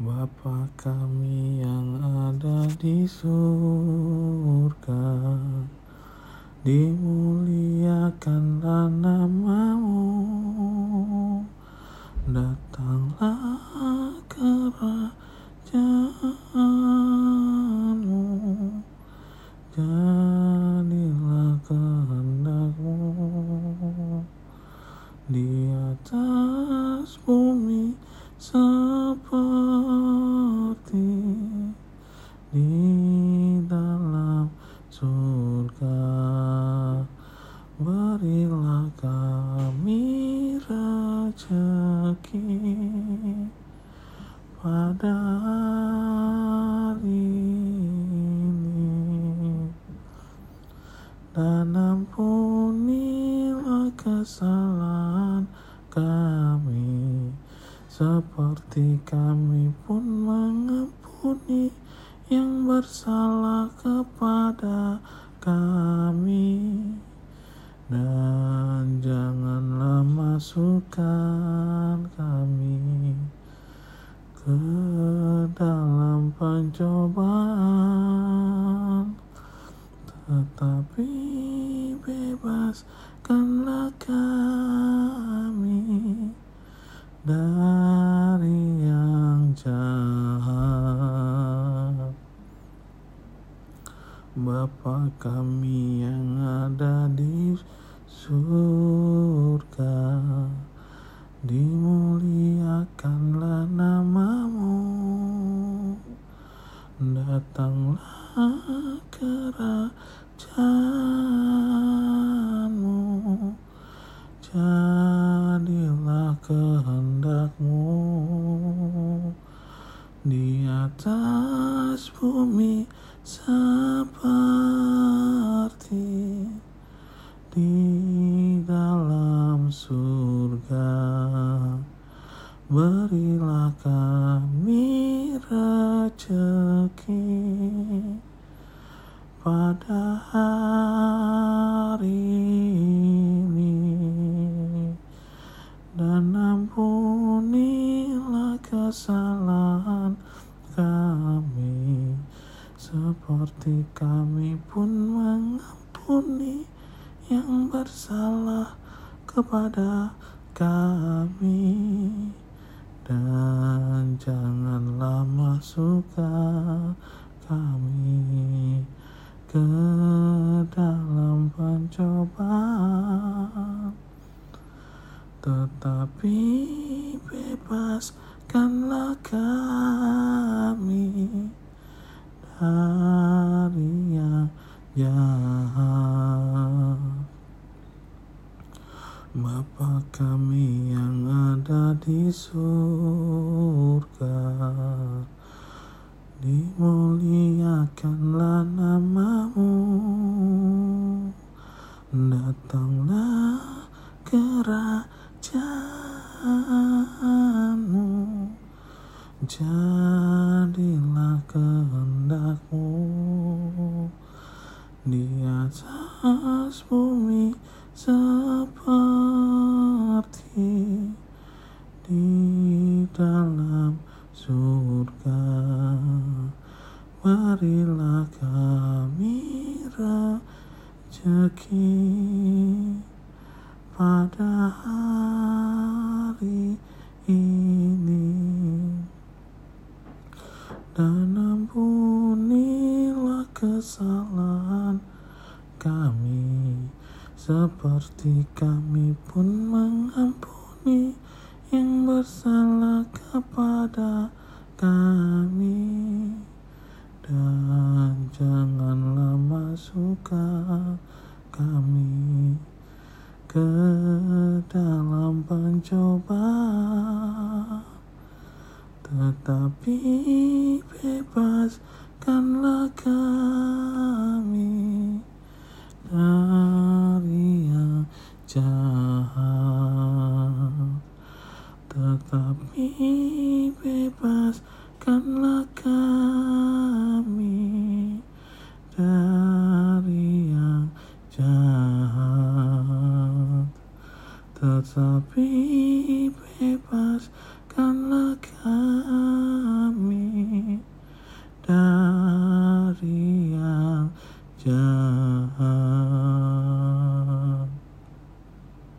Bapa kami yang ada di surga, dimuliakanlah namamu, kesalahan kami. Seperti kami pun mengampuni yang bersalah kepada kami. Dan janganlah masukkan kami ke dalam pencobaan. Tetapi bebaskanlah kami dari yang jahat. Bapa kami yang ada di surga, dimuliakanlah namamu, datanglah kerajaanmu, kehendakmu di atas bumi seperti di dalam surga. Berilah kami rezeki pada hari seperti kami pun mengampuni yang bersalah kepada kami. Dan janganlah masukkan kami ke dalam pencobaan. Tetapi bebaskanlah kami. Dari jahat. Bapa kami yang ada di surga, dimuliakanlah namamu, datanglah kerajaanmu, jadilah kehendakmu di atas bumi seperti di dalam surga. Berilah kami rezeki pada hari ini dan ampunilah kesalahan kami seperti kami pun mengampuni yang bersalah kepada kami. Dan janganlah masukkan kami ke dalam pencobaan. Tetapi bebaskanlah kami tetapi bebaskanlah kami dari yang jahat. Tetapi